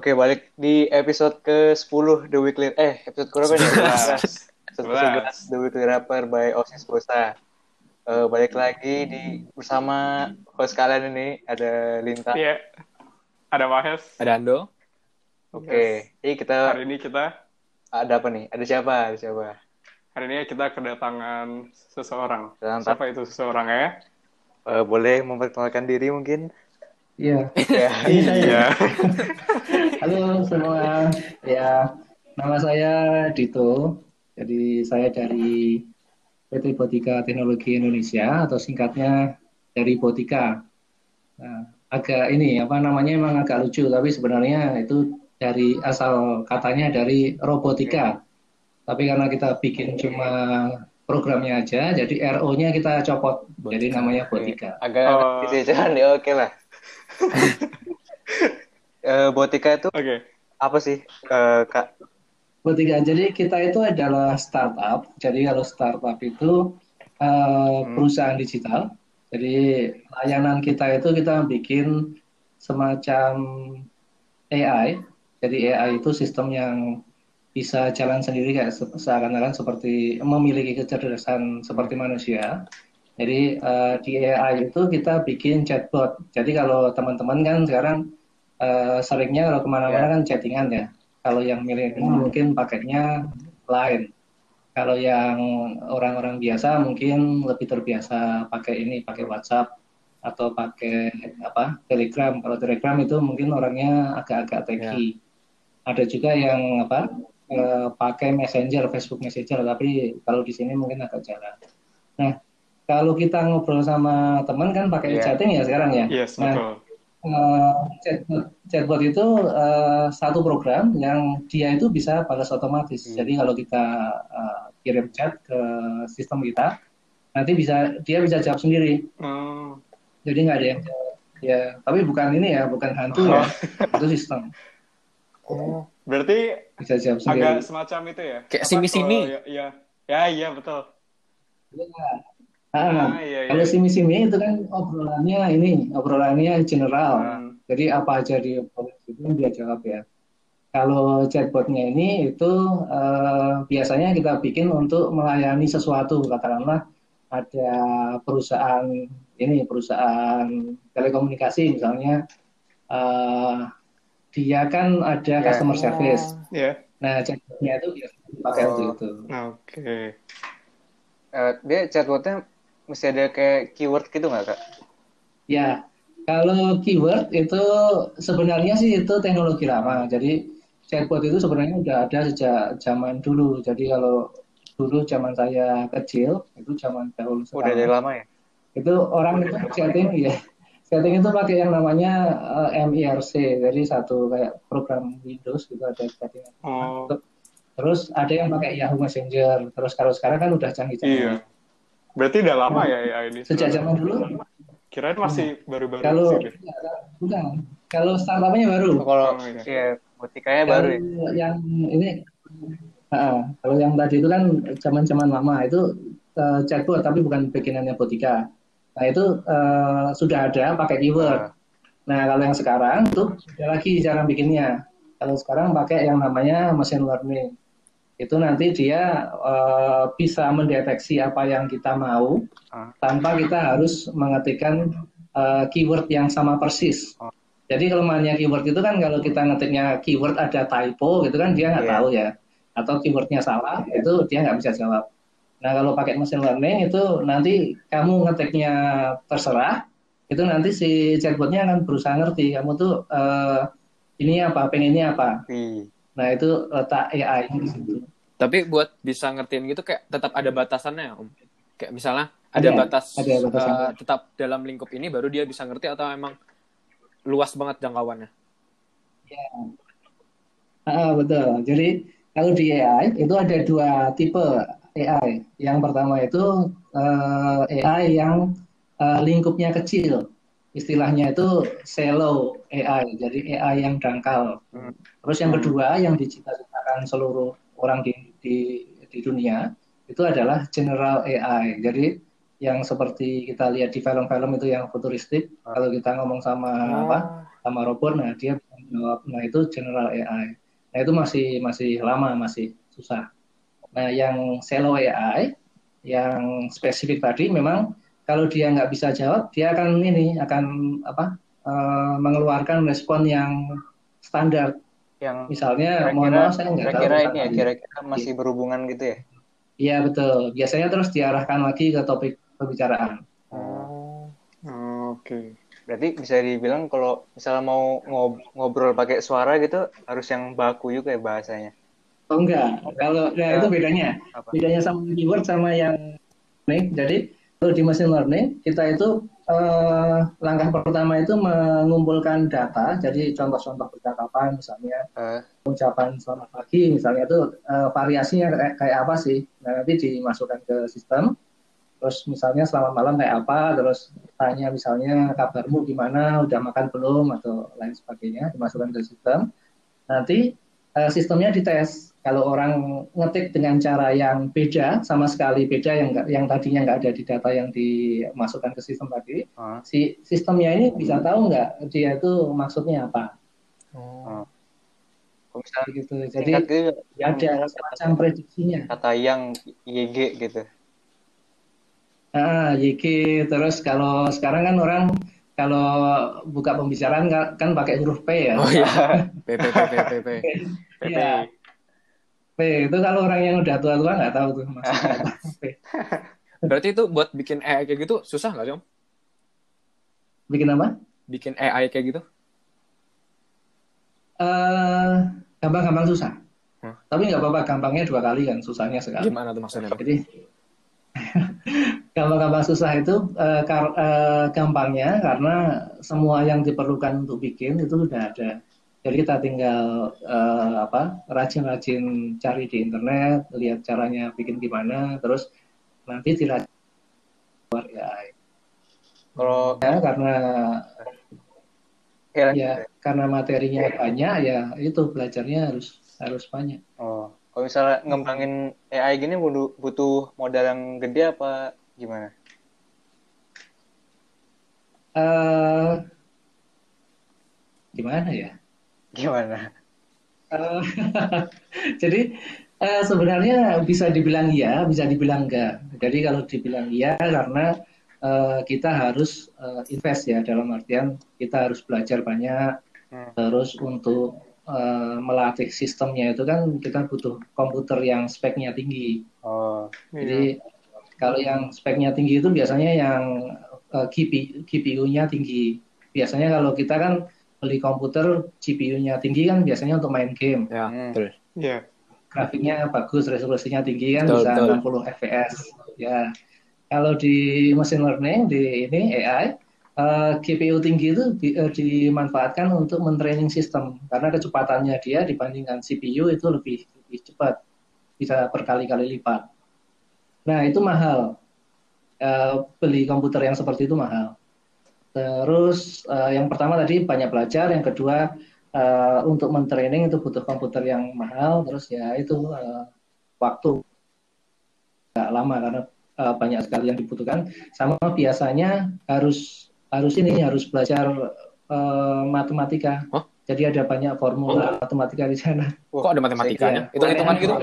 Oke, balik di episode ke-10 The Weekly eh episode berapa nih? 11. 11 The Weekly Rapper by Osis Bosa. Uh, balik lagi di bersama host kalian ini ada Linta. Iya. Ada Mahes. Ada Ando. Oke, okay. yes. kita hari ini kita ada apa nih? Ada siapa? Ada siapa? Hari ini kita kedatangan seseorang. Kedatangan siapa itu seseorang ya? Uh, boleh memperkenalkan diri mungkin? Iya. Iya. Iya. Halo semua. Ya, nama saya Dito. Jadi saya dari PT Botika Teknologi Indonesia atau singkatnya dari Botika. Nah, agak ini apa namanya emang agak lucu tapi sebenarnya itu dari asal katanya dari robotika. Tapi karena kita bikin cuma programnya aja, jadi RO-nya kita copot. Botika. Jadi namanya Botika. Agak oh. gitu ya oke lah. Uh, Botika itu okay. apa sih, uh, Kak? Botika. Jadi kita itu adalah startup. Jadi kalau startup itu uh, hmm. perusahaan digital. Jadi layanan kita itu kita bikin semacam AI. Jadi AI itu sistem yang bisa jalan sendiri kayak seakan-akan seperti memiliki kecerdasan seperti manusia. Jadi uh, di AI itu kita bikin chatbot. Jadi kalau teman-teman kan sekarang uh, seringnya kalau ke mana-mana yeah. kan chattingan ya. Kalau yang milih hmm. mungkin pakainya lain. Kalau yang orang-orang biasa mungkin lebih terbiasa pakai ini, pakai WhatsApp atau pakai apa Telegram. Kalau Telegram itu mungkin orangnya agak-agak techy. Yeah. Ada juga yang apa uh, pakai Messenger, Facebook Messenger. Tapi kalau di sini mungkin agak jarang. Nah kalau kita ngobrol sama teman kan pakai yeah. chatting ya sekarang ya. Yes, nah, betul. Uh, chatbot, chatbot itu uh, satu program yang dia itu bisa balas otomatis. Hmm. Jadi kalau kita uh, kirim chat ke sistem kita, nanti bisa dia bisa jawab sendiri. Hmm. Jadi nggak ada yang jawab. Ya, tapi bukan ini ya, bukan hantu ya, itu sistem. Oh, berarti bisa jawab sendiri. agak semacam itu ya? Kayak sini-sini. Ya, ya, ya, iya betul. Ya, Ah, ah iya, iya. kalau simi-simi itu kan obrolannya ini, obrolannya general. Hmm. Jadi apa aja di itu dia jawab ya. Kalau chatbotnya ini itu uh, biasanya kita bikin untuk melayani sesuatu, katakanlah ada perusahaan ini perusahaan telekomunikasi misalnya uh, dia kan ada yeah. customer service. Yeah. Nah chatbotnya itu biasanya dipakai oh. untuk itu. Oke. Okay. Uh, dia chatbotnya mesti ada kayak keyword gitu nggak kak? Ya, kalau keyword itu sebenarnya sih itu teknologi lama. Jadi chatbot itu sebenarnya udah ada sejak zaman dulu. Jadi kalau dulu zaman saya kecil itu zaman dahulu sekali. Udah dari lama ya? Itu orang itu chatting ya. Chatting itu pakai yang namanya uh, eh, MIRC, jadi satu kayak program Windows gitu ada chatting. Oh. Terus ada yang pakai Yahoo Messenger. Terus kalau sekarang kan udah canggih-canggih. Iya. Berarti udah lama ya ya ini? Sejak zaman dulu. Kirain masih baru-baru kalau, sih. Bukan. Kalau startupnya baru. Oh, kalau oh, iya. ya, butikanya baru ya. Yang ini uh, kalau yang tadi itu kan zaman-zaman lama itu uh, chatbot tapi bukan bikinannya Botika. Nah itu uh, sudah ada pakai keyword. Nah kalau yang sekarang tuh ada lagi cara bikinnya. Kalau sekarang pakai yang namanya machine learning itu nanti dia uh, bisa mendeteksi apa yang kita mau uh. tanpa kita harus mengetikkan uh, keyword yang sama persis. Uh. Jadi kelemahannya keyword itu kan kalau kita ngetiknya keyword ada typo gitu kan dia nggak yeah. tahu ya, atau keywordnya salah itu dia nggak bisa jawab. Nah kalau pakai machine learning itu nanti kamu ngetiknya terserah, itu nanti si chatbotnya akan berusaha ngerti kamu tuh uh, ini apa, pengennya apa. Hmm. Nah itu letak AI di situ. Tapi buat bisa ngertiin gitu kayak tetap ada batasannya om. Kayak misalnya ada, ada batas ada uh, tetap dalam lingkup ini baru dia bisa ngerti atau emang luas banget jangkauannya. Ya. Ah, betul. Jadi kalau di AI itu ada dua tipe AI. Yang pertama itu uh, eh, AI yang uh, lingkupnya kecil. Istilahnya itu shallow AI. Jadi AI yang dangkal. Hmm. Terus yang hmm. kedua yang diciptakan seluruh orang di di di dunia itu adalah general AI. Jadi yang seperti kita lihat di film-film itu yang futuristik, oh. kalau kita ngomong sama oh. apa sama robot, nah dia jawab. Nah itu general AI. Nah itu masih masih lama masih susah. Nah yang shallow AI yang spesifik tadi memang kalau dia nggak bisa jawab dia akan ini akan apa uh, mengeluarkan respon yang standar yang misalnya kira-kira, mohon maaf saya nggak tahu kira-kira ini ya kira-kira masih berhubungan gitu ya Iya betul. Biasanya terus diarahkan lagi ke topik pembicaraan. Oh, oke. Okay. Berarti bisa dibilang kalau misalnya mau ngob ngobrol pakai suara gitu harus yang baku juga ya bahasanya. Oh enggak. Kalau ya, itu bedanya. Apa? Bedanya sama keyword sama yang nih. Jadi kalau di machine learning kita itu eh, langkah pertama itu mengumpulkan data. Jadi contoh-contoh percakapan misalnya Eh, ucapan selamat pagi misalnya itu eh, variasinya kayak, kayak apa sih? Nah, nanti dimasukkan ke sistem. Terus misalnya selamat malam kayak apa, terus tanya misalnya kabarmu gimana, udah makan belum atau lain sebagainya dimasukkan ke sistem. Nanti eh, sistemnya dites. Kalau orang ngetik dengan cara yang beda, sama sekali beda yang yang tadinya nggak ada di data yang dimasukkan ke sistem tadi, ah. si sistemnya ini bisa tahu nggak dia itu maksudnya apa. Oh. Kalau misalnya Gitu. Jadi gitu ada semacam prediksinya. kata yang YG gitu. Ah, YG terus kalau sekarang kan orang kalau buka pembicaraan kan, kan pakai huruf P ya. Oh iya. P P P P P P. Iya. P itu kalau orang yang udah tua-tua nggak tahu tuh maksudnya. P. Berarti itu buat bikin AI kayak gitu susah nggak sih om? Bikin apa? Bikin AI kayak gitu? Eh, gampang-gampang susah. Hmm. Tapi nggak apa-apa, gampangnya dua kali kan, susahnya sekali. Gimana tuh maksudnya? Jadi gampang-gampang susah itu eh, kar- eh, gampangnya karena semua yang diperlukan untuk bikin itu sudah ada. Jadi kita tinggal eh, apa rajin-rajin cari di internet, lihat caranya bikin gimana, terus nanti dirajin keluar AI. Kalau Ya, karena ya, ya karena materinya banyak ya itu belajarnya harus harus banyak. Oh, kalau misalnya ngembangin AI gini butuh, butuh modal yang gede apa gimana? eh gimana ya? Gimana? Eh, Jadi eh, sebenarnya bisa dibilang iya, bisa dibilang enggak. Jadi kalau dibilang iya karena eh, kita harus eh, invest ya dalam artian kita harus belajar banyak. Hmm. Terus untuk eh, melatih sistemnya itu kan kita butuh komputer yang speknya tinggi. Oh, Jadi kalau yang speknya tinggi itu biasanya yang GP GPU-nya tinggi. Biasanya kalau kita kan beli komputer GPU-nya tinggi kan biasanya untuk main game. Ya, Hmm. betul. Iya. Grafiknya bagus, resolusinya tinggi kan Betul, bisa betul. 60 fps. Ya. Kalau di machine learning di ini AI eh, GPU tinggi itu di- eh, dimanfaatkan untuk mentraining sistem karena kecepatannya dia dibandingkan CPU itu lebih lebih cepat, bisa berkali-kali lipat. Nah, itu mahal. Eh, beli komputer yang seperti itu mahal. Terus eh, yang pertama tadi banyak belajar, yang kedua eh, untuk mentraining itu butuh komputer yang mahal, terus ya itu eh, waktu nggak lama karena eh, banyak sekali yang dibutuhkan. Sama biasanya harus harus ini harus belajar eh, matematika. Hah? Jadi ada banyak formula matematika di sana. Kok ada matematikanya? Itu hitungan gitu?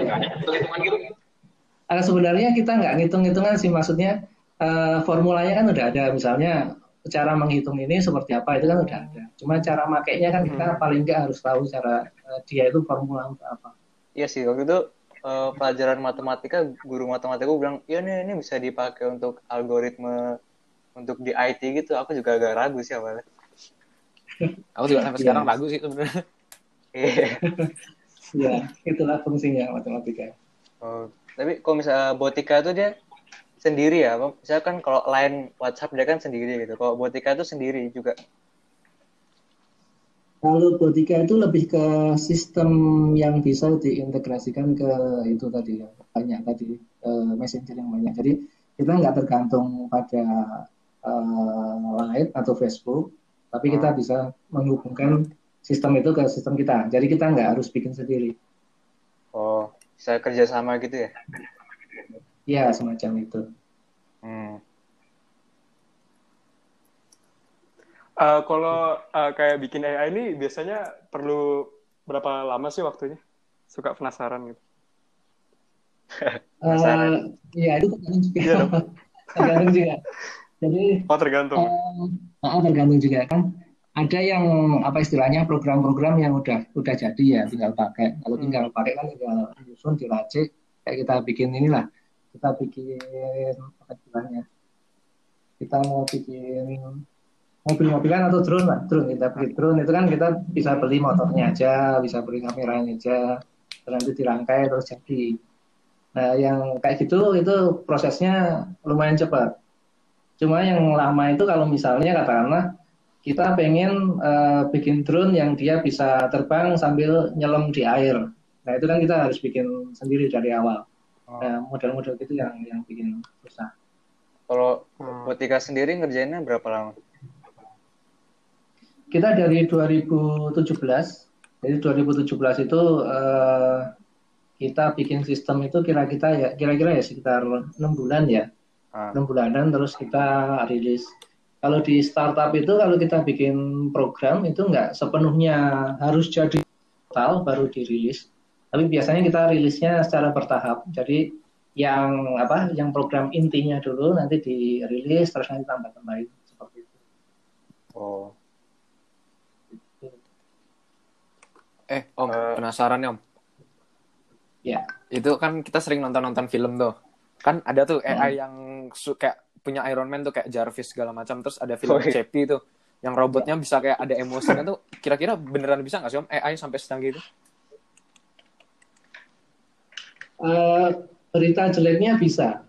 Ah, sebenarnya kita nggak ngitung-ngitungan sih, maksudnya eh, formulanya kan udah ada, misalnya cara menghitung ini seperti apa itu kan udah ada. Cuma cara makainya kan kita paling nggak harus tahu cara eh, dia itu formula untuk apa. Iya sih, waktu itu eh, pelajaran matematika, guru matematika bilang, iya nih, ini bisa dipakai untuk algoritma untuk di IT gitu. Aku juga agak ragu sih awalnya. Aku juga sampai Iya. sekarang ragu sih sebenarnya. Iya. Ya, itulah fungsinya matematika. Oh, tapi kalau misalnya Botika itu dia sendiri ya, misalnya kan kalau line WhatsApp dia kan sendiri gitu. Kalau Botika itu sendiri juga. Kalau Botika itu lebih ke sistem yang bisa diintegrasikan ke itu tadi ya, banyak tadi eh, messenger yang banyak. Jadi kita nggak tergantung pada eh, Line atau Facebook, tapi kita bisa menghubungkan sistem itu ke sistem kita. Jadi kita nggak harus bikin sendiri. Oh, bisa kerjasama gitu ya? Ya semacam itu. Hmm. Uh, kalau uh, kayak bikin AI ini biasanya perlu berapa lama sih waktunya? Suka penasaran gitu. penasaran. Uh, ya itu tergantung juga. Iya tergantung juga. Jadi Oh tergantung. Uh, tergantung juga kan. Ada yang apa istilahnya program-program yang udah udah jadi ya tinggal pakai. Kalau hmm. tinggal pakai kan tinggal nyusun diracik kayak kita bikin inilah. Kita bikin apa istilahnya? Kita mau bikin mobil-mobilan atau drone lah drone kita beli drone. Itu kan kita bisa beli motornya aja bisa beli kameranya aja. Terus nanti dirangkai terus jadi. Nah yang kayak gitu itu prosesnya lumayan cepat. Cuma yang lama itu kalau misalnya katakanlah kita pengen uh, bikin drone yang dia bisa terbang sambil nyelam di air. Nah itu kan kita harus bikin sendiri dari awal oh. nah model-model itu yang yang bikin susah kalau hmm. Botika sendiri ngerjainnya berapa lama? kita dari 2017 jadi 2017 itu uh, kita bikin sistem itu kira-kira ya kira-kira ya sekitar enam bulan ya ah. enam ah. bulanan terus kita rilis kalau di startup itu kalau kita bikin program itu nggak sepenuhnya harus jadi total baru dirilis tapi biasanya kita rilisnya secara bertahap jadi yang apa yang program intinya dulu nanti dirilis terus nanti tambah tambahin seperti itu oh Eh, Om, uh, penasaran ya, Om? Ya. Itu kan kita sering nonton-nonton film tuh. Kan ada tuh AI hmm. yang kayak punya Iron Man tuh kayak Jarvis segala macam. Terus ada film oh, iya. Cepi tuh yang robotnya ya. bisa kayak ada emosinya tuh. Kira-kira beneran bisa nggak sih, Om? AI sampai secanggih itu? Uh, berita jeleknya bisa.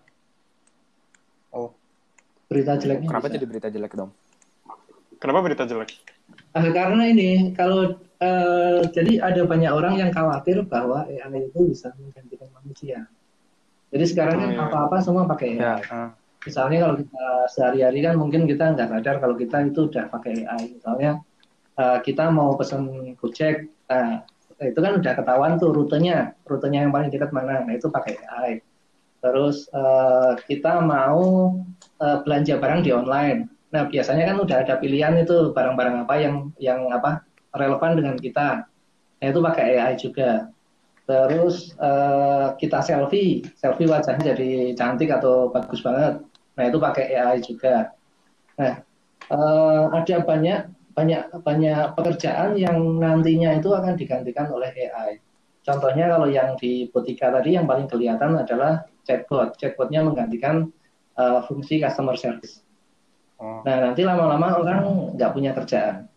Oh. Berita jeleknya Kenapa bisa. jadi berita jelek, Dom? Kenapa berita jelek? Uh, karena ini kalau uh, jadi ada banyak orang yang khawatir bahwa AI itu bisa menggantikan manusia. Jadi sekarang kan oh, apa-apa semua pakai AI. Ya, uh. Misalnya kalau kita sehari-hari kan mungkin kita nggak sadar kalau kita itu udah pakai AI. Misalnya uh, kita mau pesan Gojek, nah, itu kan udah ketahuan tuh rutenya, rutenya yang paling dekat mana. Nah itu pakai AI. Terus uh, kita mau uh, belanja barang di online. Nah biasanya kan udah ada pilihan itu barang-barang apa yang yang apa relevan dengan kita. Nah, itu pakai AI juga. Terus uh, kita selfie, selfie wajahnya jadi cantik atau bagus banget. Nah itu pakai AI juga. Nah uh, ada banyak banyak banyak pekerjaan yang nantinya itu akan digantikan oleh AI. Contohnya kalau yang di Botika tadi yang paling kelihatan adalah chatbot. Chatbotnya menggantikan uh, fungsi customer service. Oh. Nah nanti lama-lama orang nggak punya kerjaan.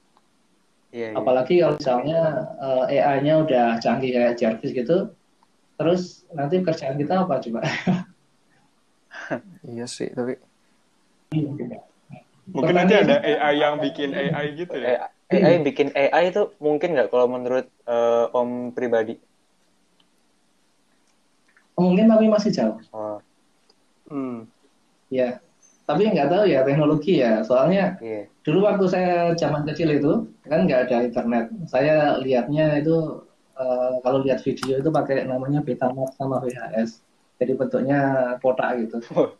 Yeah, yeah. Apalagi kalau misalnya uh, eh, AI-nya udah canggih kayak Jarvis gitu, terus nanti kerjaan kita apa coba? iya sih, tapi mungkin nanti ada AI yang bikin AI gitu ya. AI bikin AI itu mungkin nggak kalau menurut uh, Om pribadi? Mungkin tapi masih jauh. Oh. Hmm. Ya, tapi nggak tahu ya teknologi ya soalnya yeah. dulu waktu saya zaman kecil itu kan nggak ada internet saya lihatnya itu uh, kalau lihat video itu pakai namanya Betamax sama VHS jadi bentuknya kotak gitu oh.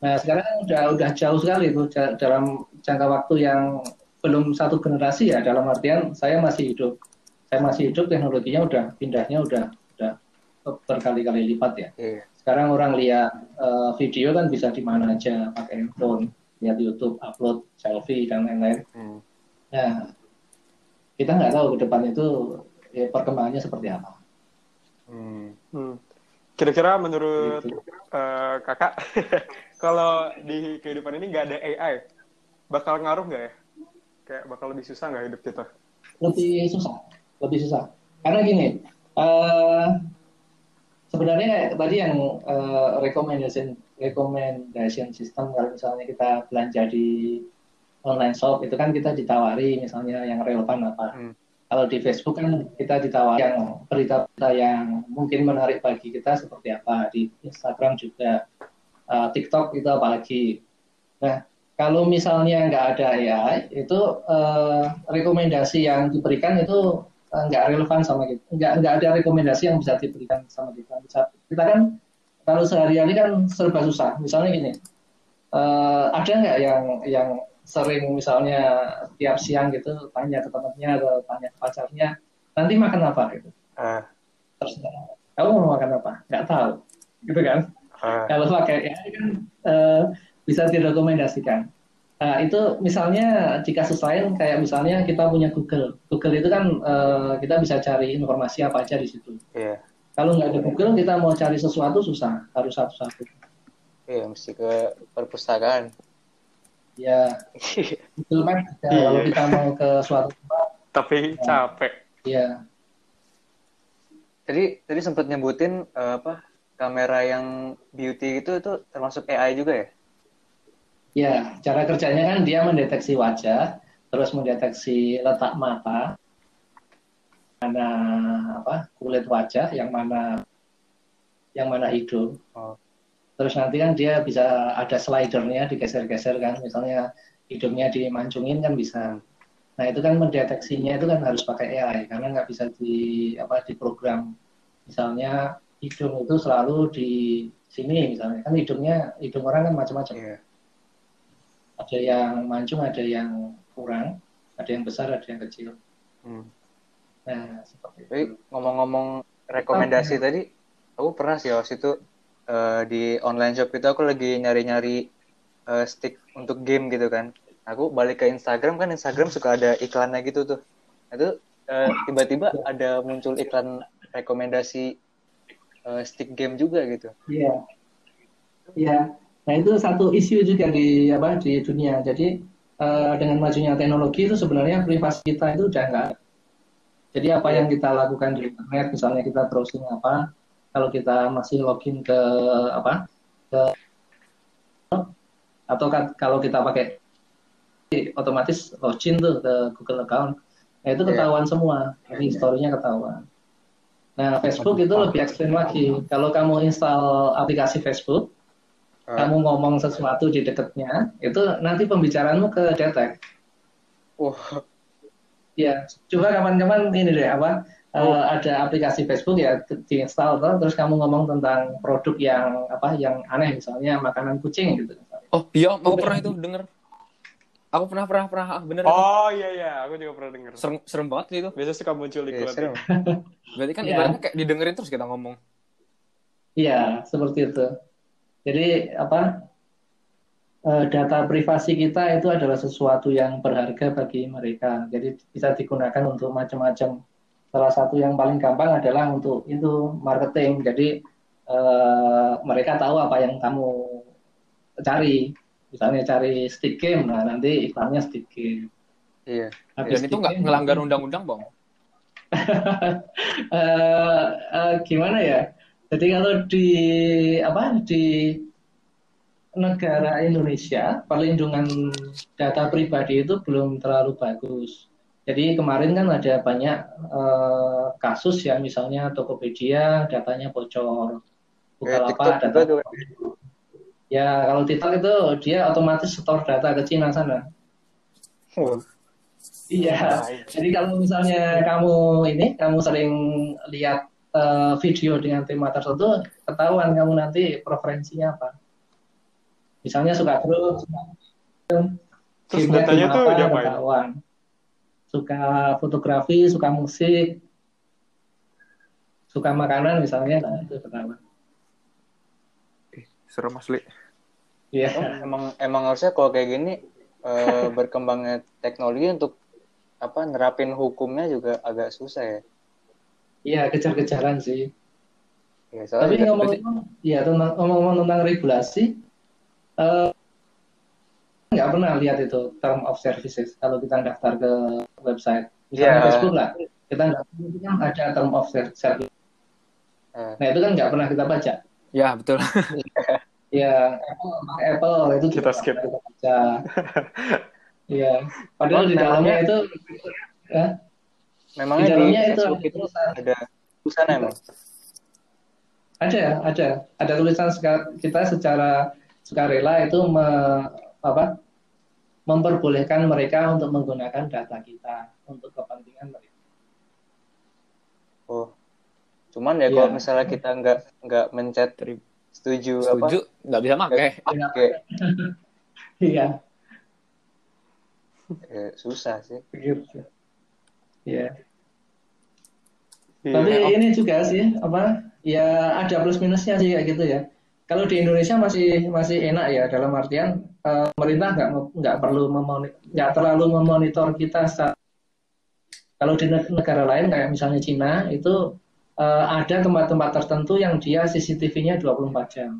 Nah sekarang udah udah jauh sekali itu dalam jangka waktu yang belum satu generasi ya dalam artian saya masih hidup saya masih hidup teknologinya udah pindahnya udah udah berkali-kali lipat ya yeah sekarang orang lihat uh, video kan bisa di mana aja pakai handphone lihat YouTube upload selfie dan lain-lain hmm. nah kita nggak tahu ke depan itu ya, perkembangannya seperti apa hmm. Hmm. Kira-kira menurut gitu. uh, kakak kalau di kehidupan ini nggak ada AI bakal ngaruh nggak ya kayak bakal lebih susah nggak hidup kita lebih susah lebih susah karena gini uh, sebenarnya tadi yang uh, recommendation recommendation system kalau misalnya kita belanja di online shop itu kan kita ditawari misalnya yang relevan apa. Hmm. Kalau di Facebook kan kita ditawari yang berita-berita yang mungkin menarik bagi kita seperti apa. Di Instagram juga, uh, TikTok itu apalagi. Nah, kalau misalnya nggak ada AI, itu uh, rekomendasi yang diberikan itu Eh, nggak relevan sama kita nggak nggak ada rekomendasi yang bisa diberikan sama kita bisa, kita kan kalau sehari-hari kan serba susah misalnya gini uh, ada nggak yang yang sering misalnya tiap siang gitu tanya ke temannya atau tanya ke pacarnya nanti makan apa gitu Ah, terus kamu mau makan apa nggak tahu gitu kan ah, kalau pakai AI kan eh, bisa direkomendasikan Nah, itu misalnya di kasus lain kayak misalnya kita punya Google. Google itu kan eh, kita bisa cari informasi apa aja di situ. iya. Kalau nggak ada Google, kita mau cari sesuatu susah, harus satu-satu. Iya, mesti ke perpustakaan. Ya, juga Iya. kalau kita mau ke suatu tempat, Tapi capek. ya Tadi tadi sempat nyebutin eh, apa kamera yang beauty itu itu termasuk AI juga ya? Ya, cara kerjanya kan dia mendeteksi wajah, terus mendeteksi letak mata, mana apa kulit wajah, yang mana yang mana hidung. Oh. Terus nanti kan dia bisa ada slidernya digeser-geser kan, misalnya hidungnya dimancungin kan bisa. Nah itu kan mendeteksinya itu kan harus pakai AI karena nggak bisa di apa diprogram. Misalnya hidung itu selalu di sini misalnya kan hidungnya hidung orang kan macam-macam Iya. ada yang mancung, ada yang kurang, ada yang besar, ada yang kecil. Hmm. Nah, seperti itu. Ngomong-ngomong rekomendasi tadi, aku pernah sih waktu itu eh, di online shop itu aku lagi nyari-nyari eh, stick untuk game gitu kan. Aku balik ke Instagram kan Instagram suka ada iklannya gitu tuh. Nah, Itu eh, tiba-tiba ada muncul iklan rekomendasi eh, stick game juga gitu. Iya. Iya. Nah, itu satu isu juga di apa di dunia. Jadi eh, dengan majunya teknologi itu sebenarnya privasi kita itu udah enggak. Jadi apa yang kita lakukan di internet, misalnya kita browsing apa, kalau kita masih login ke apa ke atau kan kalau kita pakai otomatis login tuh ke Google account, nah itu Iya. ketahuan semua, jadi historinya ketahuan. Nah Facebook itu lebih ekstrim lagi. Kalau kamu install aplikasi Facebook, Ah. kamu ngomong sesuatu di dekatnya, itu nanti pembicaraanmu ke detek. Wah, Ya, coba kapan-kapan ini deh apa eh, Oh. ada aplikasi Facebook ya diinstal tuh, terus kamu ngomong tentang produk yang apa yang aneh misalnya makanan kucing gitu. Oh iya, aku pernah itu denger. Aku pernah pernah pernah ah, bener. Oh iya iya, aku juga pernah denger. Serem, serem banget sih itu. Biasa suka muncul iya, iklan. serem. Berarti kan Iya. ibaratnya kayak didengerin terus kita ngomong. Iya, seperti itu. Jadi apa eh, data privasi kita itu adalah sesuatu yang berharga bagi mereka. Jadi bisa digunakan untuk macam-macam. Salah satu yang paling gampang adalah untuk itu marketing. Jadi eh, mereka tahu apa yang kamu cari. Misalnya cari stick game, nah nanti iklannya stick game. Iya. Habis Dan itu nggak game, ngelanggar undang-undang, Bang. eh eh, gimana ya? Jadi kalau di apa di negara Indonesia perlindungan data pribadi itu belum terlalu bagus. Jadi kemarin kan ada banyak eh, kasus ya misalnya Tokopedia datanya bocor, Bukalapak TikTok data. tuh. Ya kalau TikTok itu dia otomatis store data ke Cina sana. Wah, Iya. Jadi kalau misalnya kamu ini, kamu sering lihat eh, video dengan tema tertentu, ketahuan kamu nanti preferensinya apa. Misalnya suka grup, suka Terus datanya tuh diapain? ketahuan. Suka fotografi, suka musik, suka makanan misalnya, nah, itu ketahuan. Serem asli. Iya. emang emang harusnya kalau kayak gini eh, berkembangnya teknologi untuk apa nerapin hukumnya juga agak susah ya. Iya, kejar-kejaran sih. Ya, Tapi ngomong-ngomong, ya tentang ngomong-ngomong tentang regulasi, eh, nggak pernah lihat itu term of services kalau kita daftar ke website, misalnya Iya. Facebook lah, kita itu kan ada term of ser- service. Eh. Nah itu kan nggak pernah kita baca. Ya, betul. Ya Apple, Apple itu Kita juga skip. nggak kita baca. Iya, padahal di dalamnya itu, ya, memangnya di di, dalamnya itu Facebook itu ada tulisan emang. Ada, ada, ada tulisan kita secara sukarela itu me- apa, memperbolehkan mereka untuk menggunakan data kita untuk kepentingan mereka. Oh, cuman ya Iya. kalau misalnya kita nggak nggak mencet setuju, Setuju, nggak bisa pakai. apa, pakai Iya, Ya, susah sih. Gitu. Ya. Iya. Tapi ini juga sih apa? Ya ada plus minusnya sih kayak gitu ya. Kalau di Indonesia masih masih enak ya dalam artian eh, pemerintah nggak nggak perlu nggak terlalu memonitor kita secara kalau di neg- negara lain kayak misalnya Cina itu eh, ada tempat-tempat tertentu yang dia CCTV-nya 24 jam.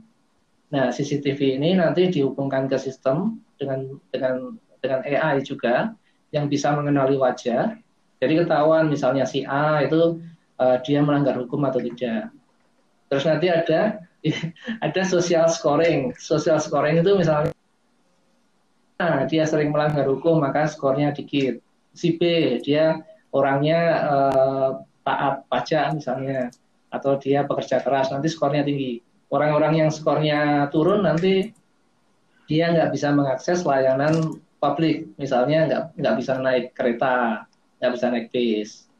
Nah, CCTV ini nanti dihubungkan ke sistem dengan dengan dengan AI juga yang bisa mengenali wajah. Jadi ketahuan misalnya si A itu eh, dia melanggar hukum atau tidak. Terus nanti ada ada social scoring. Social scoring itu misalnya nah, dia sering melanggar hukum maka skornya dikit. Si B dia orangnya eh, taat pajak misalnya atau dia pekerja keras nanti skornya tinggi. Orang-orang yang skornya turun nanti dia nggak bisa mengakses layanan publik, misalnya nggak nggak bisa naik kereta, nggak bisa naik bis.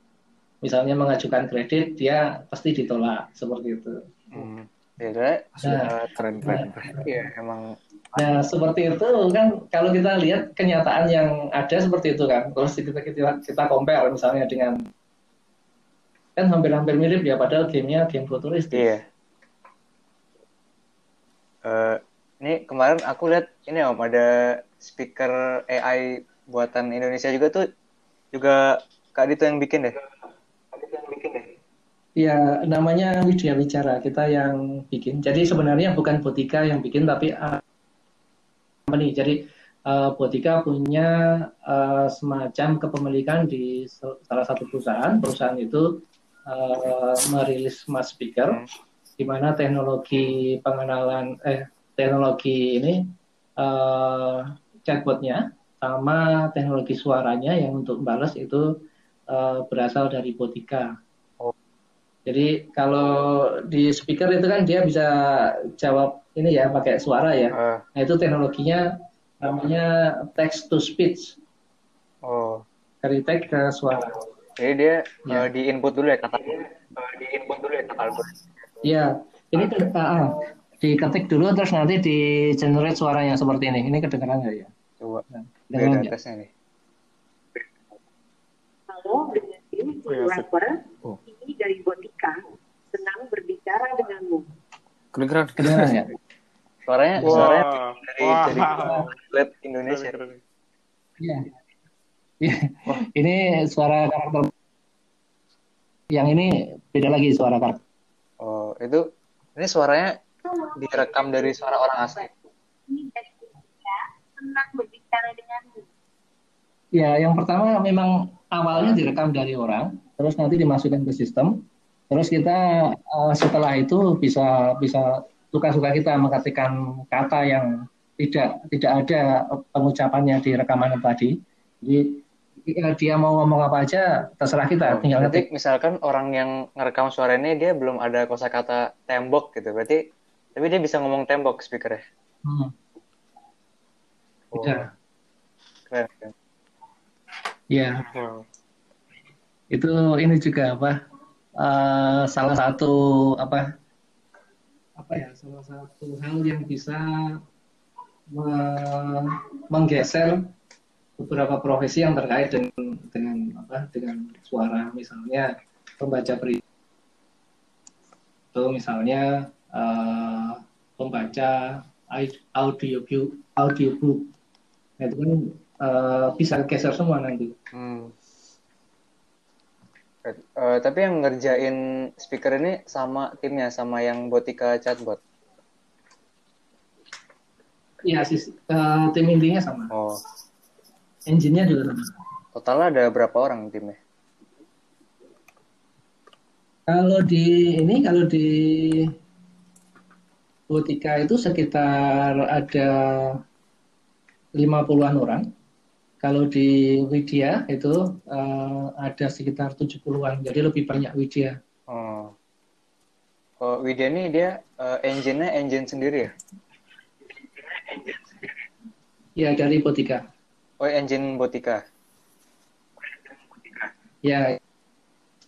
Misalnya mengajukan kredit, dia pasti ditolak seperti itu. Hmm. Ya, Nah, eh, Keren keren. keren. iya emang Nah, seperti itu kan kalau kita lihat kenyataan yang ada seperti itu kan. Terus kita kita, kita compare misalnya dengan kan hampir-hampir mirip ya padahal gamenya game futuristis. iya. Eh, ini kemarin aku lihat ini om ada speaker AI buatan Indonesia juga tuh juga Kak Dito yang bikin deh. Ya, namanya Widya Wicara, kita yang bikin. Jadi sebenarnya bukan Botika yang bikin, tapi uh, company. Jadi uh, Botika punya uh, semacam kepemilikan di salah satu perusahaan. Perusahaan itu uh, merilis smart speaker, Hmm. di mana teknologi pengenalan, eh teknologi ini uh, chatbotnya sama teknologi suaranya yang untuk balas itu uh, berasal dari Botika. Jadi kalau di speaker itu kan dia bisa jawab ini ya pakai suara ya. Eh, Nah itu teknologinya namanya text to speech oh, dari teks ke suara. jadi dia Ya. eh, di input dulu ya kata. Eh, di input dulu ya kata algoritma. Ya ini ke, ah, ah. diketik dulu terus nanti di generate suaranya seperti ini. Ini kedengeran nggak ya? Coba Nah, tesnya nih. Halo, dengan ini Oh, Ini dari Botika. Senang berbicara denganmu. Keren keren. Kedengeran nggak? Suaranya Wah. suaranya dari Wah. dari lab Indonesia. Iya. Iya. Ini suara karakter. Yang ini beda lagi suara karakter. Oh, itu ini suaranya direkam dari suara orang asli. Ini dari Botika. Senang berbicara denganmu. Ya, yang pertama memang awalnya direkam dari orang, terus nanti dimasukkan ke sistem, terus kita eh, setelah itu bisa bisa suka-suka kita mengetikkan kata yang tidak tidak ada pengucapannya di rekaman tadi. Jadi ya, dia mau ngomong apa aja terserah kita, tinggal Berarti ngetik. misalkan orang yang ngerekam suara ini dia belum ada kosakata tembok gitu. Berarti tapi dia bisa ngomong tembok speakernya. Hmm, Oh, bisa. keren, keren. Ya, Wow. Itu ini juga apa? eh, salah satu apa? Apa ya? Salah satu hal yang bisa me- menggeser beberapa profesi yang terkait dengan dengan apa? Dengan suara, misalnya pembaca berita, atau misalnya eh, pembaca audio audiobook. Nah, itu kan eh, bisa geser semua nanti. Hmm. Eh, tapi yang ngerjain speaker ini sama timnya sama yang Botika chatbot. Iya, sis- eh, tim intinya sama. Oh, Engine-nya juga sama. totalnya ada berapa orang timnya? Kalau di ini, kalau di Botika itu sekitar ada 50-an orang. Kalau di Widya itu eh, ada sekitar 70-an. Jadi lebih banyak Widya. Oh. Oh, Widya ini dia eh, engine-nya engine sendiri ya? Ya, dari Botika. Oh, engine Botika. Ya,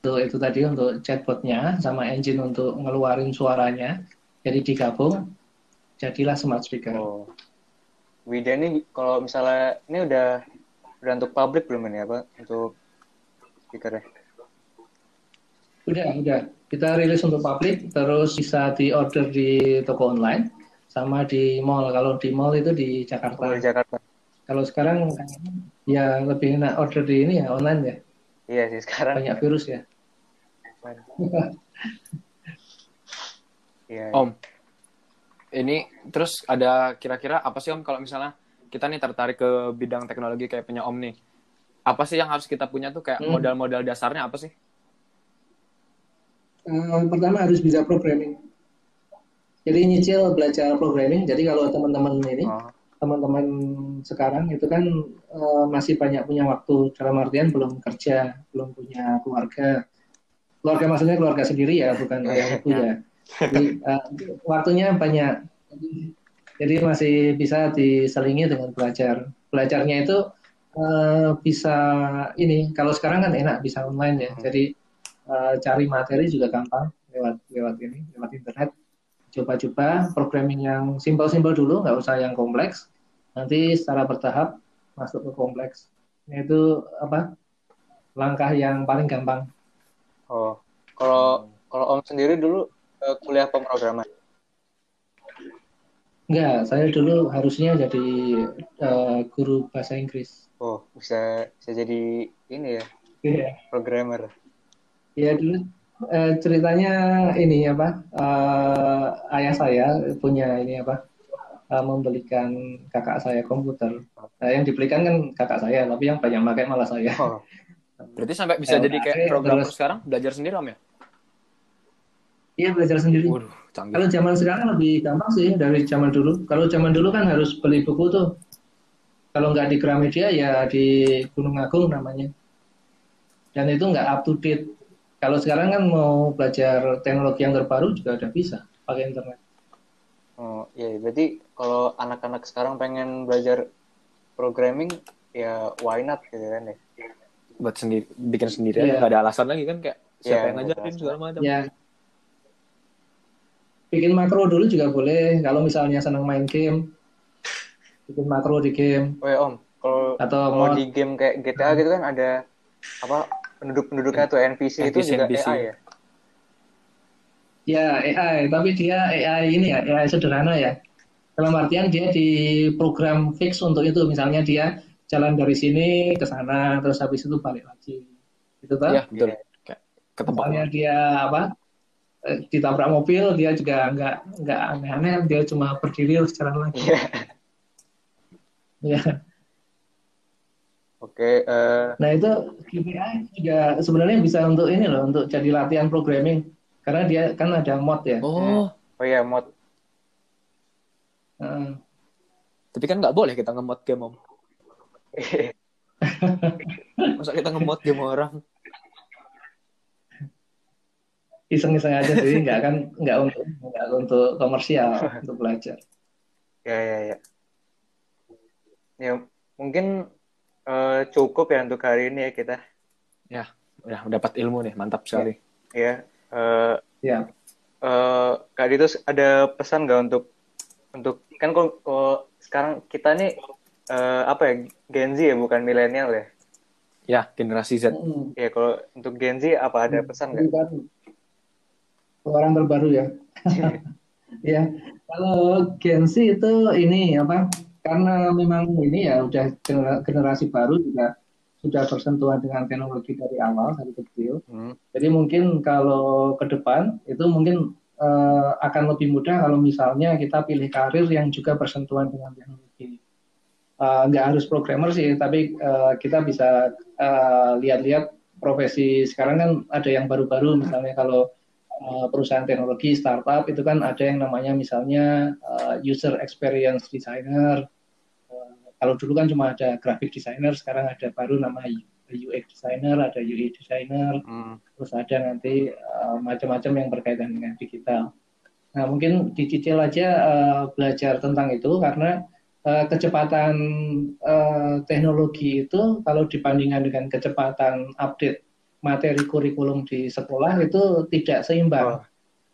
itu, itu tadi untuk chatbotnya sama engine untuk ngeluarin suaranya. Jadi digabung, jadilah smart speaker. Oh. Widya ini kalau misalnya ini udah udah untuk publik belum ini apa untuk speakernya? Udah, udah. Kita rilis untuk publik, terus bisa di-order di toko online, sama di mall. Kalau di mall itu di Jakarta. Oh, di Jakarta. Kalau sekarang ya lebih enak order di ini ya, online ya. Iya sih sekarang. Banyak virus ya. Iya. Om, ini terus ada kira-kira apa sih Om kalau misalnya kita nih tertarik ke bidang teknologi kayak punya Om nih. Apa sih yang harus kita punya tuh kayak Hmm. modal-modal dasarnya apa sih? Eh, pertama harus bisa programming. Jadi nyicil belajar programming. Jadi kalau teman-teman ini, Oh, teman-teman sekarang itu kan eh, masih banyak punya waktu dalam artian belum kerja, belum punya keluarga. Keluarga maksudnya keluarga sendiri ya, bukan ibu ya. Jadi eh, waktunya banyak. Jadi masih bisa diselingi dengan belajar. Belajarnya itu eh, bisa ini. Kalau sekarang kan enak bisa online ya. Jadi eh, cari materi juga gampang lewat lewat ini, lewat internet coba-coba programming yang simpel-simpel dulu, nggak usah yang kompleks. Nanti secara bertahap masuk ke kompleks. Itu apa? Langkah yang paling gampang. oh. Kalau kalau Om sendiri dulu eh, kuliah pemrograman. Enggak, saya dulu harusnya jadi eh, guru bahasa Inggris. Oh, bisa bisa jadi ini ya, Iya. programmer. Ya dulu eh, ceritanya ini apa? eh, ayah saya punya ini apa? eh, membelikan kakak saya komputer. Nah, yang dibelikan kan kakak saya, tapi yang banyak pakai malah saya. Oh, Berarti sampai bisa Eh, jadi kayak programmer terus- sekarang belajar sendiri Om ya? Iya belajar sendiri. Waduh, canggih. Kalau zaman sekarang lebih gampang sih dari zaman dulu. Kalau zaman dulu kan harus beli buku tuh. Kalau nggak di Gramedia ya di Gunung Agung namanya. Dan itu nggak up to date. Kalau sekarang kan mau belajar teknologi yang terbaru juga udah bisa pakai internet. oh, iya. Berarti kalau anak-anak sekarang pengen belajar programming, ya why not gitu kan ya? Buat sendiri, bikin sendiri Iya. aja, nggak ada alasan lagi kan kayak siapa Iya, yang nggak ada ngajarin segala macam. Ya. Bikin makro dulu juga boleh. Kalau misalnya senang main game, bikin makro di game Oh ya Om, kalau atau kalau mau di game kayak GTA gitu kan ada apa penduduk-penduduknya tuh NPC, itu NPC. juga AI ya? Ya AI, tapi dia AI ini ya, AI sederhana ya. Dalam artian dia di program fix untuk itu, misalnya dia jalan dari sini ke sana, terus habis itu balik lagi. Itu kan? Iya, betul. Iya. Ketebak. Misalnya dia apa? Eh, Ditabrak mobil, dia juga nggak nggak aneh-aneh, dia cuma berdiri terus jalan lagi. Iya. Ya. Oke, eh, Nah itu KPI juga sebenarnya bisa untuk ini loh, untuk jadi latihan programming, karena dia kan ada mod ya. Oh, oh ya mod. Heeh. tapi kan nggak boleh kita ngemod game Om. Masa kita ngemod game orang? Iseng-iseng aja sih, nggak kan nggak untuk nggak untuk komersial, untuk belajar. Ya, ya, ya. Ya, mungkin eh, cukup ya untuk hari ini ya kita. Udah dapat ilmu nih, mantap sekali. Ya, eh, Ya, eh, Kak Dito ada pesan nggak untuk untuk kan kok kok sekarang kita nih eh, apa ya Gen Z ya bukan milenial ya. Ya, generasi Z. Mm. Ya kalau untuk Gen Z apa ada pesan nggak? Orang terbaru ya. ya, kalau Gen Z itu ini apa? Karena memang ini ya udah gener- generasi baru juga sudah bersentuhan dengan teknologi dari awal dari kecil. Hmm. Jadi mungkin kalau ke depan itu mungkin eh, akan lebih mudah kalau misalnya kita pilih karir yang juga bersentuhan dengan teknologi. Eh, nggak harus programmer sih, tapi eh, kita bisa lihat-lihat profesi sekarang kan ada yang baru-baru misalnya kalau perusahaan teknologi startup itu kan ada yang namanya misalnya eh, user experience designer. Eh, kalau dulu kan cuma ada graphic designer, sekarang ada baru nama UX designer, ada UI designer, Hmm. terus ada nanti eh, macam-macam yang berkaitan dengan digital. Nah, mungkin dicicil aja eh, belajar tentang itu karena eh, kecepatan eh, teknologi itu kalau dibandingkan dengan kecepatan update materi kurikulum di sekolah itu tidak seimbang. Oh,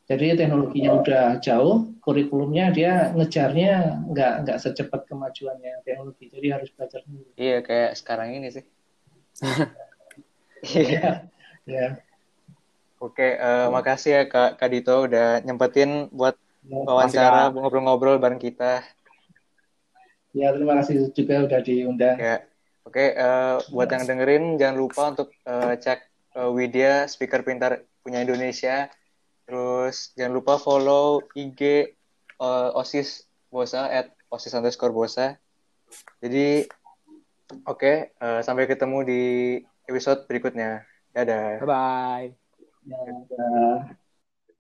Jadi teknologinya udah jauh, kurikulumnya dia ngejarnya nggak nggak secepat kemajuannya teknologi. Jadi harus belajar sendiri. Iya kayak sekarang ini sih. Iya. Ya. Oke, eh, makasih ya Kak, Kak Dito udah nyempetin buat wawancara, ngobrol-ngobrol bareng kita. Ya, terima kasih juga udah diundang. Ya, oke. eh, buat yang dengerin, jangan lupa untuk eh, cek eh, Widya Speaker Pintar punya Indonesia. Terus jangan lupa follow IG eh, OSIS Bosa at OSIS underscore Bosa. Jadi, oke. eh, sampai ketemu di episode berikutnya. Dadah. Bye bye. Ya, udah.